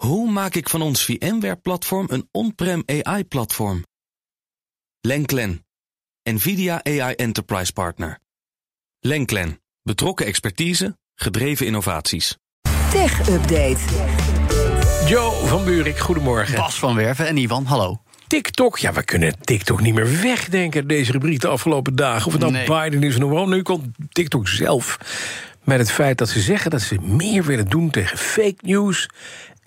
Hoe maak ik van ons VMware-platform een on-prem AI-platform? Lenklen, NVIDIA AI Enterprise Partner. Lenklen, betrokken expertise, gedreven innovaties. Tech Update. Joe van Buurik, goedemorgen. Bas van Werven en Ivan, hallo. TikTok, ja, we kunnen TikTok niet meer wegdenken, deze rubriek de afgelopen dagen. Of het nou Nee. Biden is of nog wel. Nu komt TikTok zelf met het feit dat ze zeggen dat ze meer willen doen tegen fake news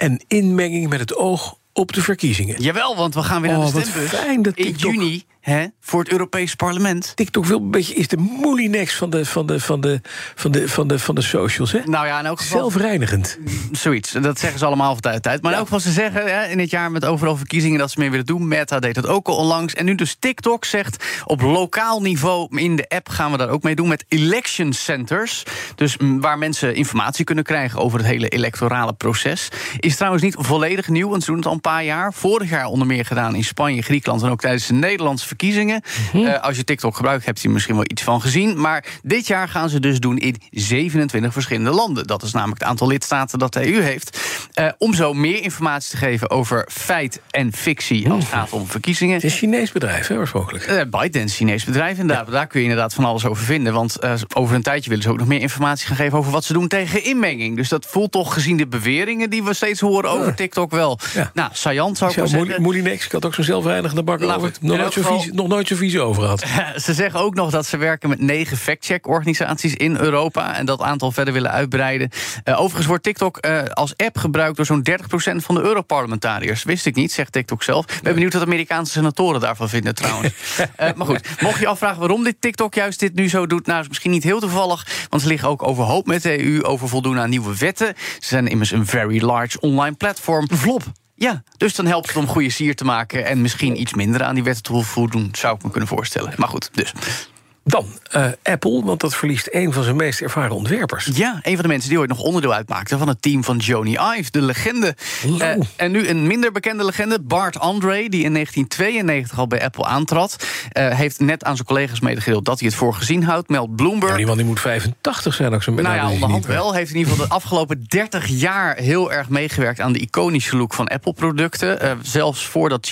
en inmenging met het oog op de verkiezingen. Jawel, want we gaan weer naar Oh, de wat stembus. fijn dat In TikTok- juni hè, voor het Europees Parlement. TikTok wil een beetje is de Moulinex van de, van de, van de, van de, van de, van de socials, hè? Nou ja, in elk geval Zelfreinigend. zoiets. Dat zeggen ze allemaal van tijd tot tijd. Maar in elk geval, ze zeggen hè, in het jaar met overal verkiezingen... dat ze meer willen doen. Meta deed dat ook al onlangs. En nu dus TikTok zegt op lokaal niveau in de app... gaan we daar ook mee doen met election centers. Dus mm, waar mensen informatie kunnen krijgen... over het hele electorale proces. Is trouwens niet volledig nieuw, want ze doen het al een paar jaar. Vorig jaar onder meer gedaan in Spanje, Griekenland... en ook tijdens de Nederlandse verkiezingen. Eh, als je TikTok gebruikt, hebt u misschien wel iets van gezien. Maar dit jaar gaan ze dus doen in 27 verschillende landen. Dat is namelijk het aantal lidstaten dat de EU heeft. Eh, om zo meer informatie te geven over feit en fictie als het gaat om verkiezingen. Het is een Chinees bedrijf, hè, oorspronkelijk. Uh, ByteDance, Chinees bedrijf, inderdaad. Daar kun je inderdaad van alles over vinden. Want over een tijdje willen ze ook nog meer informatie gaan geven... over wat ze doen tegen inmenging. Dus dat voelt toch, gezien de beweringen die we steeds horen over TikTok... wel, Ja. nou, saillant zou ik wel zeggen. Ik had ook zo'n zelfreinigende bak Nou, over. Nog vies, nog nooit zo vies over gehad. Ze zeggen ook nog dat ze werken met negen fact-check-organisaties in Europa... en dat aantal verder willen uitbreiden. Eh, overigens wordt TikTok eh, als app gebruikt... door zo'n 30% van de Europarlementariërs. Wist ik niet, zegt TikTok zelf. Ik ben benieuwd wat Amerikaanse senatoren daarvan vinden trouwens. Eh, maar goed, mocht je afvragen waarom dit TikTok juist dit nu zo doet... nou, is misschien niet heel toevallig... want ze liggen ook overhoop met de EU... over voldoen aan nieuwe wetten. Ze zijn immers een very large online platform. Vlop. Ja, dus dan helpt het om goede sier te maken... en misschien iets minder aan die wetten te voldoen... zou ik me kunnen voorstellen. Maar goed, dus... Dan eh, Apple, want dat verliest een van zijn meest ervaren ontwerpers. Ja, een van de mensen die ooit nog onderdeel uitmaakte van het team van Joni Ive, de legende. Eh, en nu een minder bekende legende, Bart Andre, die in 1992 al bij Apple aantrad. eh, heeft net aan zijn collega's medegedeeld dat hij het voor gezien houdt, meldt Bloomberg. Maar die man die moet 85 zijn ook zo Nou ja, onderhand wel. Heeft in ieder geval de afgelopen 30 jaar heel erg meegewerkt aan de iconische look van Apple-producten. Zelfs voordat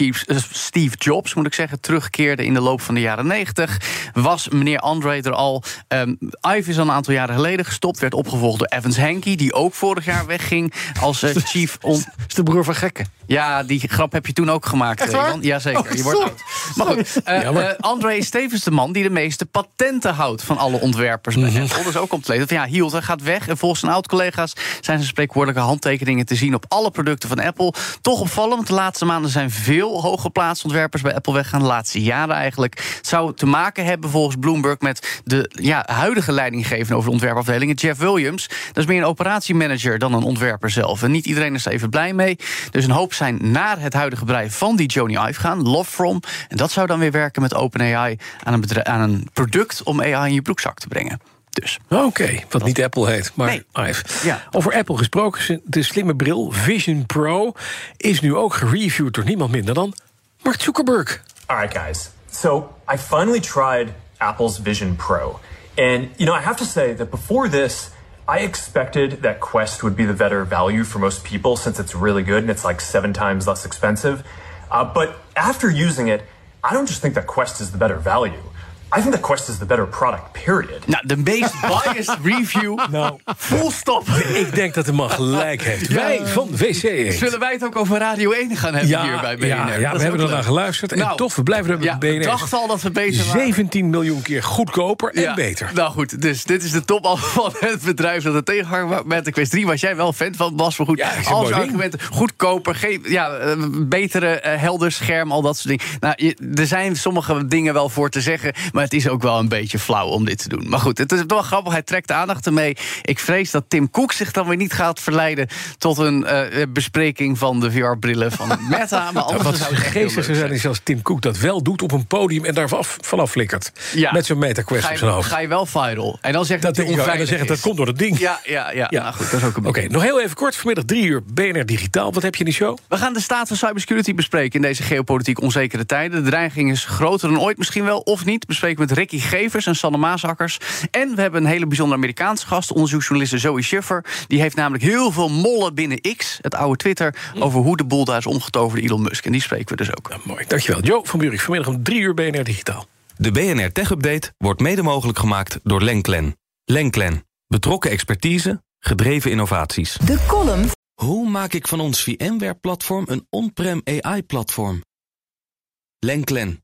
Steve Jobs, moet ik zeggen, terugkeerde in de loop van de jaren 90, was meneer Andre er al. Um, Ive is al een aantal jaren geleden gestopt, werd opgevolgd door Evans Hankey, die ook vorig jaar wegging als eh, chief. On is de broer van gekken. ja, die grap heb je toen ook gemaakt, Echt waar? Ewan. Jazeker, Oh, je wordt oud. Maar goed, eh, eh, André is tevens de man die de meeste patenten houdt... van alle ontwerpers bij Mhm. Apple. Dus ook om te lezen. Van ja, Hield gaat weg. En volgens zijn oud-collega's zijn zijn spreekwoordelijke handtekeningen te zien... op alle producten van Apple. Toch opvallend, de laatste maanden zijn veel hooggeplaatste ontwerpers... bij Apple weggaan, de laatste jaren eigenlijk. Het zou te maken hebben volgens Bloomberg... met de ja, huidige leidinggevende over de ontwerpafdelingen, Jeff Williams. Dat is meer een operatiemanager dan een ontwerper zelf. En niet iedereen is er even blij mee. Dus een hoop zijn naar het huidige bedrijf van die Joni Ive gaan, Lovefrom. En dat zou dan weer werken met OpenAI aan een, bedrijf, aan een product om AI in je broekzak te brengen. Dus. Oké, wat niet Apple heet, maar Nee. Ive. Ja. Over Apple gesproken, de slimme bril Vision Pro... is nu ook gereviewd door niemand minder dan Mark Zuckerberg. All right, guys. So I finally tried Apple's Vision Pro. And, you know, I have to say that before this, I expected that Quest would be the better value for most people since it's really good and it's like seven times less expensive. Uh, but after using it, I don't just think that Quest is the better value. I think that Quest is the better product, period. Nou, de meest biased review. Nou. Full stop. Ik denk dat de man gelijk heeft. Wij van WC1. Zullen wij het ook over Radio 1 gaan hebben Ja, hier bij BNR? ja, ja, we hebben er naar geluisterd. En Nou, toch, we blijven er met ja, BNR. Ik dacht al dat we bezig waren. 17 miljoen keer goedkoper en Ja, beter. Nou goed, dus dit is de top al van het bedrijf dat het tegenhanger met de Quest 3 was jij wel fan van, Bas. Maar goed, als argumenten, goedkoper, geen, ja, eh, betere, eh, helder scherm, al dat soort dingen. Nou, je- er zijn sommige dingen wel voor te zeggen, maar het is ook wel een beetje flauw om dit te doen. Maar goed, het is wel grappig, hij trekt de aandacht ermee. Ik vrees dat Tim Cook zich dan weer niet gaat verleiden tot een eh, bespreking van de VR-brillen van Meta. Maar anders Wat zou het heel geestig zou zijn is als Tim Cook dat wel doet op een podium... en daar vanaf, vanaf flikkert. Ja. Met zo'n MetaQuest op zijn je, hoofd. ga je wel viral. En dan zeg Dat het dan onveilig zeggen dat komt door het ding. Ja, ja, ja. Nou goed, dat is ook een Oké, nog heel even kort. Vanmiddag drie uur BNR Digitaal. Wat heb je in die show? We gaan de staat van cybersecurity bespreken in deze geopolitiek onzekere tijden. De dreiging is groter dan ooit misschien wel, of niet. Bespreken met Ricky Gevers en Sanne Maasakkers. En we hebben een hele bijzondere Amerikaanse gast, onderzoeksjournaliste Zoe Schiffer. Die heeft namelijk heel veel mollen binnen X, het oude Twitter, over hoe de boel daar is omgetoverd Elon Musk. En die spreken we dus ook. Ja, mooi, dankjewel. Joe van Buurik, vanmiddag om drie uur BNR Digitaal. De BNR Tech Update wordt mede mogelijk gemaakt door Lenklen. Lenklen. Betrokken expertise, gedreven innovaties. De column Hoe maak ik van ons VMware-platform een on-prem AI-platform? Lenklen.